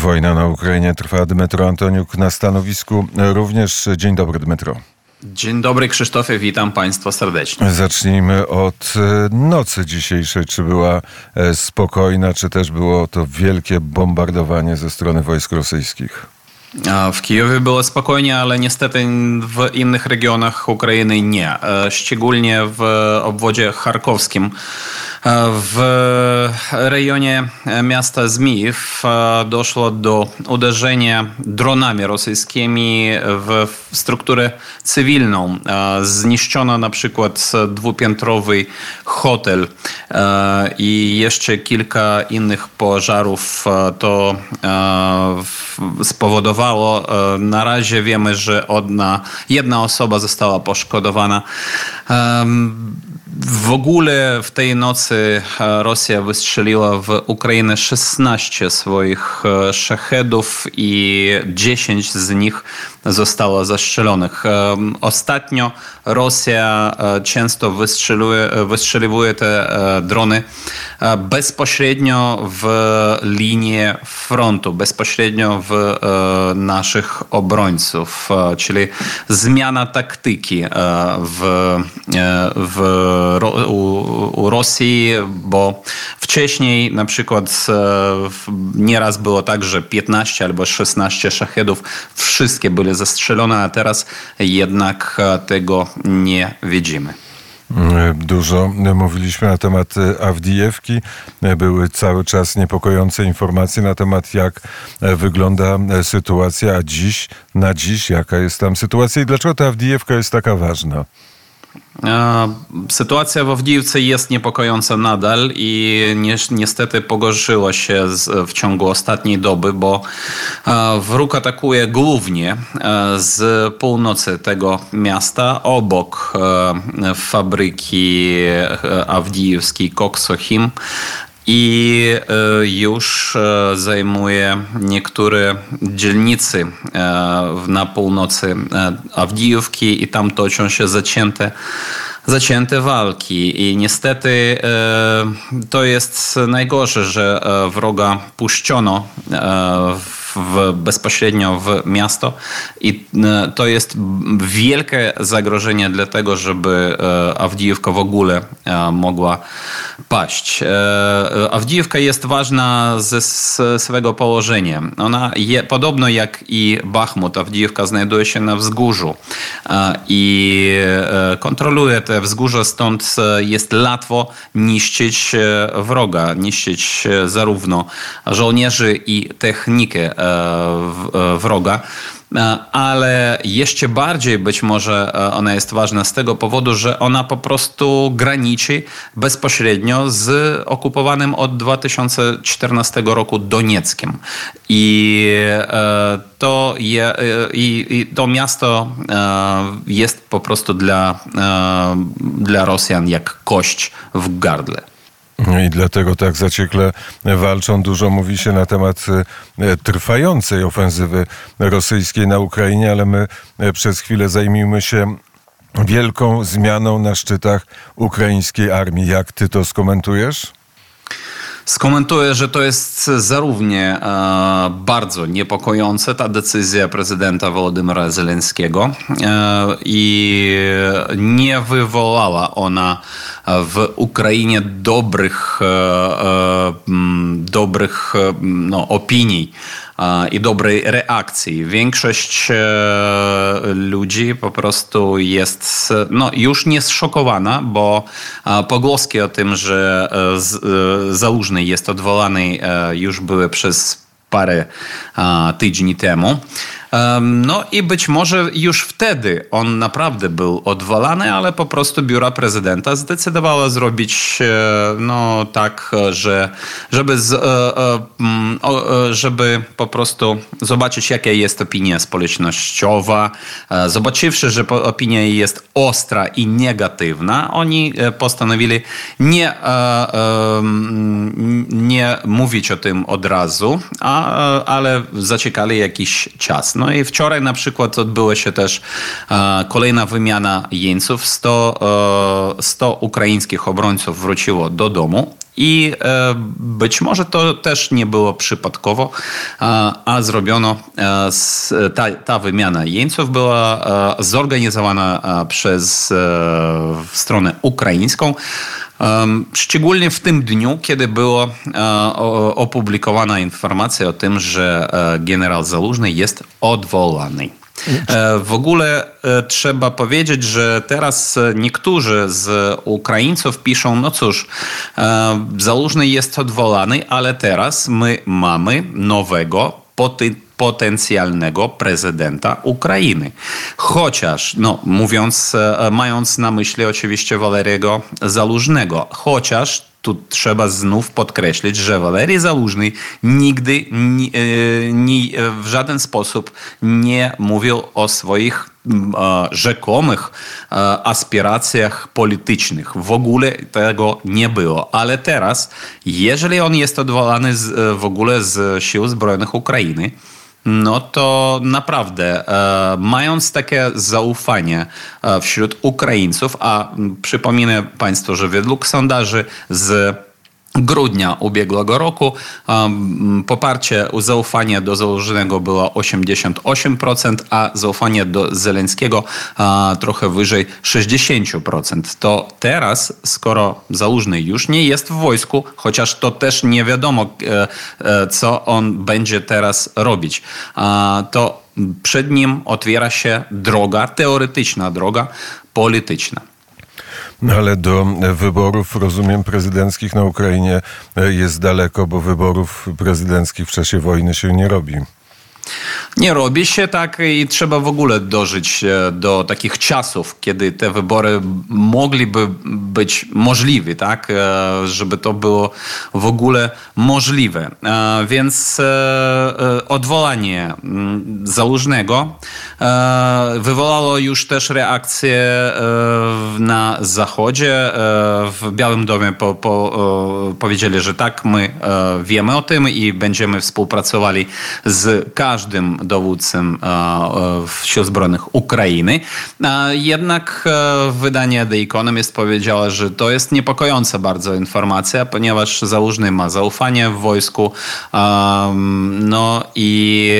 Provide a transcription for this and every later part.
Wojna na Ukrainie trwa. Dmytro Antoniuk na stanowisku również. Dzień dobry, Dmytro. Dzień dobry Krzysztofie, witam Państwa serdecznie. Zacznijmy od e, nocy dzisiejszej. Czy była e, spokojna, czy też było to wielkie bombardowanie ze strony wojsk rosyjskich? W Kijowie było spokojnie, ale niestety w innych regionach Ukrainy nie. E, szczególnie w obwodzie charkowskim. W rejonie miasta Zmijew doszło do uderzenia dronami rosyjskimi w strukturę cywilną. Zniszczono na przykład dwupiętrowy hotel i jeszcze kilka innych pożarów to spowodowało. Na razie wiemy, że jedna, jedna osoba została poszkodowana. W ogóle w tej nocy e, Rosja wystrzeliła w Ukrainę 16 swoich e, szachedów i 10 z nich zostało zastrzelonych. E, ostatnio Rosja często wystrzeliwuje te drony bezpośrednio w linię frontu, bezpośrednio w naszych obrońców, czyli zmiana taktyki w, w u, u Rosji, bo wcześniej na przykład nieraz było tak, że 15 albo 16 szachedów wszystkie były zastrzelone, a teraz jednak tego nie widzimy. Dużo mówiliśmy na temat Awdijewki. Były cały czas niepokojące informacje na temat, jak wygląda sytuacja, dziś, na dziś, jaka jest tam sytuacja i dlaczego ta Awdijewka jest taka ważna. Sytuacja w Awdijiwce jest niepokojąca nadal i niestety pogorszyła się w ciągu ostatniej doby, bo wróg atakuje głównie z północy tego miasta, obok fabryki awdijewskiej Koksochim i e, już e, zajmuje niektóre dzielnice na północy Awdijówki i tam toczą się zacięte zacięte walki. I niestety to jest najgorsze, że wroga puszczono w w, bezpośrednio w miasto i e, to jest wielkie zagrożenie dla tego, żeby e, Awdijewka w ogóle e, mogła paść. Awdijewka jest ważna ze swego położenia. Ona je, podobno jak i Bachmut, Awdijewka znajduje się na wzgórzu i kontroluje te wzgórze, stąd jest łatwo niszczyć wroga, niszczyć zarówno żołnierzy i technikę wroga. E, ale jeszcze bardziej być może e, ona jest ważna z tego powodu, że ona po prostu graniczy bezpośrednio z okupowanym od 2014 roku Donieckiem. I to, je, i, i to miasto jest po prostu dla, dla Rosjan jak kość w gardle. I dlatego tak zaciekle walczą. Dużo mówi się na temat e, trwającej ofensywy rosyjskiej na Ukrainie, ale my e, przez chwilę zajmijmy się wielką zmianą na szczytach ukraińskiej armii. Jak ty to skomentujesz? Skomentuję, że to jest zarówno e, bardzo niepokojące ta decyzja prezydenta Wołodymyra Zelenskiego e, i nie wywołała ona w Ukrainie dobrych, e, dobrych no, opinii i dobrej reakcji. Większość ludzi po prostu jest no, już nie zszokowana, bo pogłoski o tym, że Załużny jest odwołany już były przez parę tygodni temu. No i być może już wtedy on naprawdę był odwalany, ale po prostu biura prezydenta zdecydowało zrobić e, no tak, że żeby, z, e, e, mm, żeby po prostu zobaczyć, jaka jest opinia społecznościowa. Zobaczywszy, że opinia jest ostra i negatywna, oni postanowili nie, nie mówić o tym od razu, a, ale zaczekali jakiś czas. No i wczoraj na przykład odbyła się też e, kolejna wymiana jeńców. 100, 100 e, ukraińskich obrońców wróciło do domu I być może to też nie było przypadkowo, a zrobiono, ta, ta wymiana jeńców była zorganizowana przez stronę ukraińską. Szczególnie w tym dniu, kiedy była opublikowana informacja o tym, że generał Zalużny jest odwołany. W ogóle trzeba powiedzieć, że teraz niektórzy z Ukraińców piszą, no cóż, Zalużny jest odwołany, ale teraz my mamy nowego potencjalnego prezydenta Ukrainy. Chociaż, no mówiąc, mając na myśli oczywiście Waleriego Zalużnego, chociaż tu trzeba znów podkreślić, że Walery Załużny nigdy ni, ni, w żaden sposób nie mówił o swoich rzekomych aspiracjach politycznych. W ogóle tego nie było. Ale teraz, jeżeli on jest odwołany z, w ogóle z sił zbrojnych Ukrainy, no to naprawdę, e, mając takie zaufanie e, wśród Ukraińców, a przypominam Państwu, że według sondaży z grudnia ubiegłego roku poparcie, zaufanie do założonego było 88%, a zaufanie do Zeleńskiego trochę wyżej 60%. To teraz, skoro Załużny już nie jest w wojsku, chociaż to też nie wiadomo, e, e, co on będzie teraz robić, to przed nim otwiera się droga, teoretyczna droga polityczna. No ale do wyborów, rozumiem, prezydenckich na Ukrainie e, jest daleko, bo wyborów prezydenckich w czasie wojny się nie robi. Nie robi się tak i trzeba w ogóle dożyć do takich czasów, kiedy te wybory mogliby być możliwe, tak? E, żeby to było w ogóle możliwe. E, więc e, odwołanie mm, Załużnego wywołało już też reakcję na Zachodzie. W Białym Domie po, po, powiedzieli, że tak, my wiemy o tym i będziemy współpracowali z każdym dowódcą sił zbrojnych Ukrainy. Jednak wydanie The Economist powiedziało, że to jest niepokojąca bardzo informacja, ponieważ Załużny ma zaufanie w wojsku. No i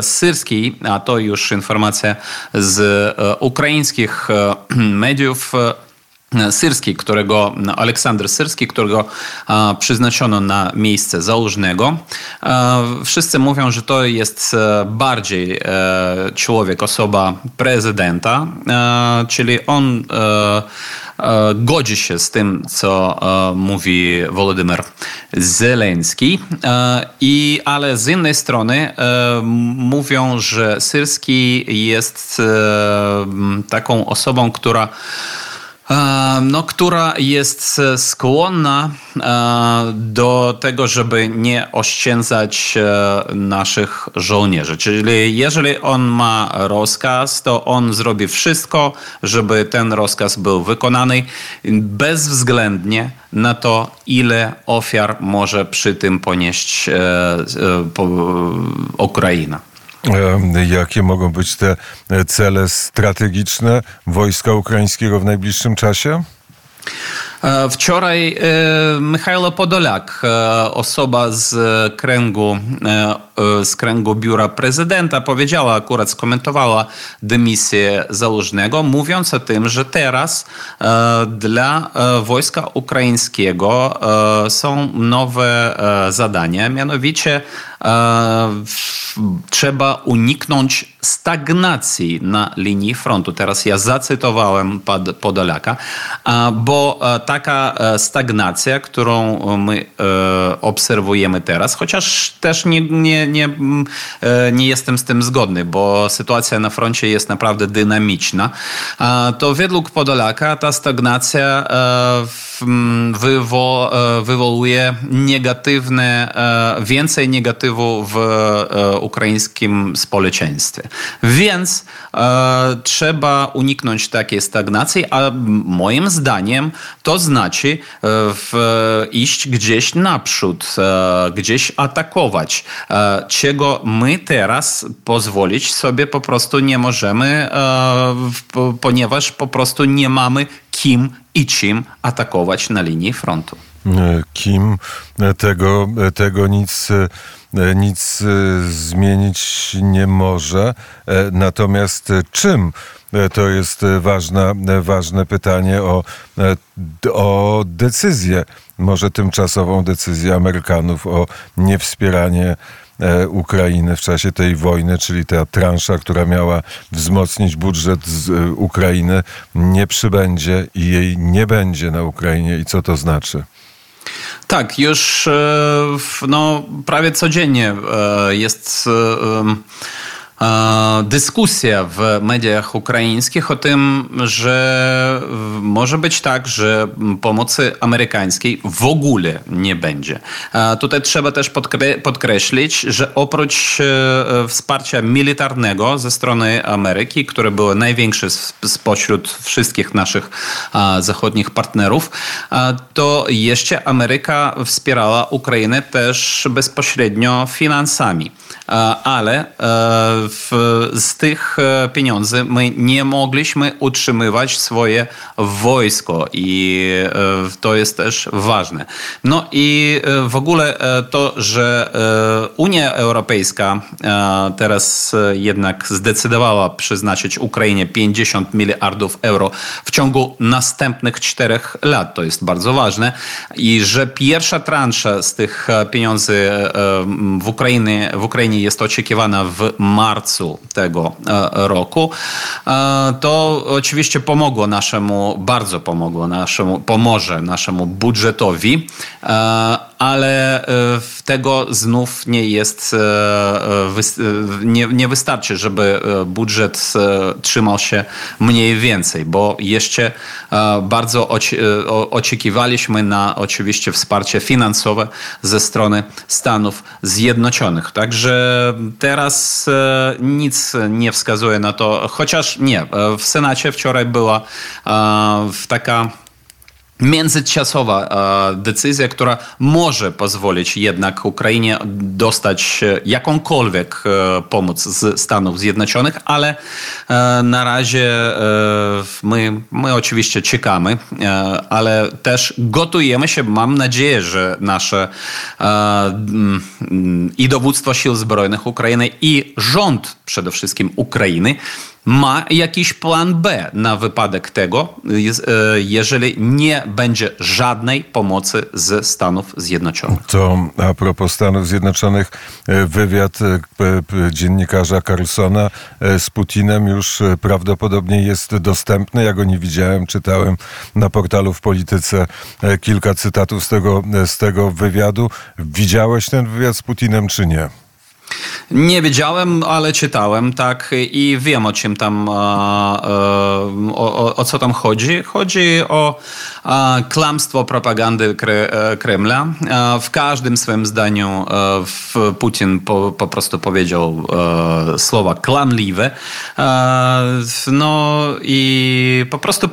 Syrski, a to już informacja z ukraińskich mediów, Syrski, którego Aleksander Syrski, którego przeznaczono na miejsce założnego. Wszyscy mówią, że to jest e, bardziej e, człowiek, osoba prezydenta, e, czyli on godzi się z tym, co mówi Wolodymyr Zeleński, i, ale z innej strony mówią, że Syrski jest taką osobą, która no, która jest skłonna do tego, żeby nie oszczędzać e, naszych żołnierzy. Czyli jeżeli on ma rozkaz, to on zrobi wszystko, żeby ten rozkaz był wykonany bezwzględnie na to, ile ofiar może przy tym ponieść e, e, Ukraina. Jakie mogą być te cele strategiczne wojska ukraińskiego w najbliższym czasie? E, wczoraj e, Michajlo Podolak, e, osoba z kręgu, z kręgu biura prezydenta, powiedziała, akurat skomentowała dymisję założnego, mówiąc o tym, że teraz dla wojska ukraińskiego są nowe zadania, mianowicie trzeba uniknąć stagnacji na linii frontu. Teraz ja zacytowałem Podolaka, bo taka stagnacja, którą my obserwujemy teraz, chociaż też nie, nie, nie, nie jestem z tym zgodny, bo sytuacja na froncie jest naprawdę dynamiczna, to według Podolaka ta stagnacja wywo, wywołuje negatywne, więcej negatywu w ukraińskim społeczeństwie. Więc e, trzeba uniknąć takiej stagnacji, a moim zdaniem to znaczy e, w, iść gdzieś naprzód, e, gdzieś atakować, e, czego my teraz pozwolić sobie po prostu nie możemy, e, ponieważ po prostu nie mamy kim i czym atakować na linii frontu. Kim tego, tego nic, nic zmienić nie może. Natomiast czym to jest ważna, ważne pytanie o, o decyzję, może tymczasową decyzję Amerykanów o niewspieranie E, Ukrainy w czasie tej wojny, czyli ta transza, która miała wzmocnić budżet z e, Ukrainy, nie przybędzie i jej nie będzie na Ukrainie. I co to znaczy? Tak, już e, no, prawie codziennie jest dyskusja w mediach ukraińskich o tym, że może być tak, że pomocy amerykańskiej w ogóle nie będzie. Tutaj trzeba też podkreślić, że oprócz e, wsparcia militarnego ze strony Ameryki, które było największe spośród wszystkich naszych zachodnich partnerów, to jeszcze Ameryka wspierała Ukrainę też bezpośrednio finansami. Ale e, w, z tych e, pieniędzy my nie mogliśmy utrzymywać swoje wojsko i e, to jest też ważne. No i e, w ogóle to, że Unia Europejska teraz jednak zdecydowała przeznaczyć Ukrainie 50 miliardów euro w ciągu następnych czterech lat, to jest bardzo ważne i że pierwsza transza z tych pieniędzy w Ukrainie, w Ukrainie jest oczekiwana w marcu tego e, roku. E, to oczywiście pomogło naszemu, bardzo pomogło naszemu, pomoże naszemu budżetowi, e, ale tego znów nie jest, nie, nie wystarczy, żeby budżet trzymał się mniej więcej, bo jeszcze bardzo oczekiwaliśmy na oczywiście wsparcie finansowe ze strony Stanów Zjednoczonych. Także teraz nic nie wskazuje na to, chociaż nie, w Senacie wczoraj była taka międzyczasowa decyzja, która może pozwolić jednak Ukrainie dostać jakąkolwiek e, pomoc z Stanów Zjednoczonych, ale e, na razie e, my, my oczywiście czekamy, ale też gotujemy się. Mam nadzieję, że nasze i dowództwo sił zbrojnych Ukrainy i rząd przede wszystkim Ukrainy ma jakiś plan B na wypadek tego, e, jeżeli nie będzie żadnej pomocy ze Stanów Zjednoczonych. To a propos Stanów Zjednoczonych, e, wywiad e, dziennikarza Carlsona z Putinem już prawdopodobnie jest dostępny. Ja go nie widziałem, czytałem na portalu w Polityce kilka cytatów z tego, z tego wywiadu. Widziałeś ten wywiad z Putinem, czy nie? Nie wiedziałem, ale czytałem, tak, i wiem o czym tam, o, o, o co tam chodzi. Chodzi o klamstwo propagandy e, Kremla. W każdym swoim zdaniu e, Putin po, po prostu powiedział e, słowa klamliwe. No i po prostu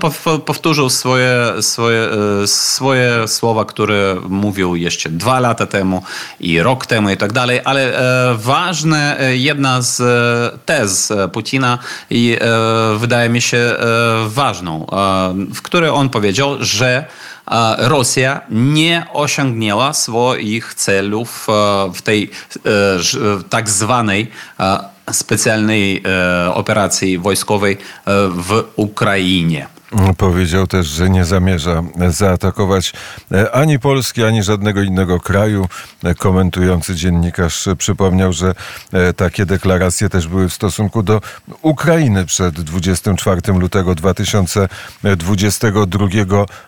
powtórzył swoje, swoje, swoje słowa, które mówił jeszcze dwa lata temu i rok temu i tak dalej, ale ważne, jedna z tez Putina i wydaje mi się ważną, w której on powiedział, że Rosja nie osiągnęła swoich celów w tej tak zwanej specjalnej operacji wojskowej w Ukrainie. Powiedział też, że nie zamierza zaatakować e, ani Polski, ani żadnego innego kraju. E, komentujący dziennikarz przypomniał, że e, takie deklaracje też były w stosunku do Ukrainy przed 24 lutego 2022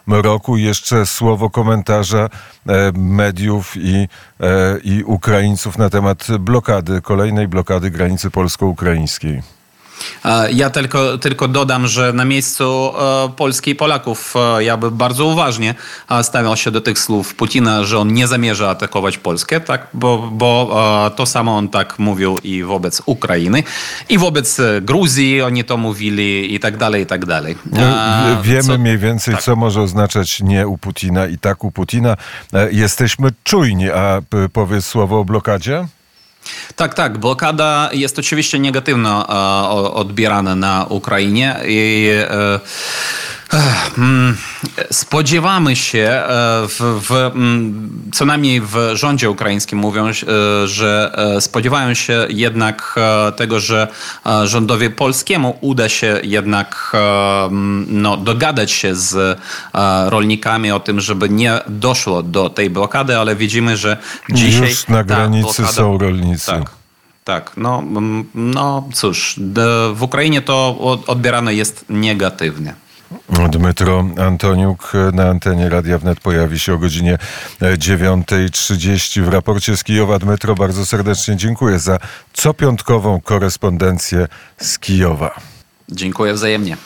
roku. Jeszcze słowo komentarza mediów i, i Ukraińców na temat blokady, kolejnej blokady granicy polsko-ukraińskiej. Ja tylko, tylko dodam, że na miejscu e, Polski i Polaków e, ja bym bardzo uważnie stawiał się do tych słów Putina, że on nie zamierza atakować Polskę, tak? bo, bo e, to samo on tak mówił i wobec Ukrainy, i wobec Gruzji oni to mówili i tak dalej, i tak dalej. No, wiemy co? mniej więcej, tak. co może oznaczać nie u Putina i tak u Putina. Jesteśmy czujni, a powiedz słowo o blokadzie? Tak, tak. Blokada jest oczywiście negatywno odbierana na Ukrainie i Mm, Spodziewamy się, e, w, w, mm, co najmniej w rządzie ukraińskim mówią, e, że e, spodziewają się jednak tego, że rządowi polskiemu uda się jednak mm, no, dogadać się z rolnikami o tym, żeby nie doszło do tej blokady, ale widzimy, że dzisiaj Już na granicy blokada- są rolnicy. Tak. Tak, no, mm, no cóż, w Ukrainie to od- odbierane jest negatywnie. Dmytro Antoniuk na antenie Radia Wnet pojawi się o godzinie e, 9.30 w raporcie z Kijowa. Dmytro, bardzo serdecznie dziękuję za copiątkową korespondencję z Kijowa. Dziękuję wzajemnie.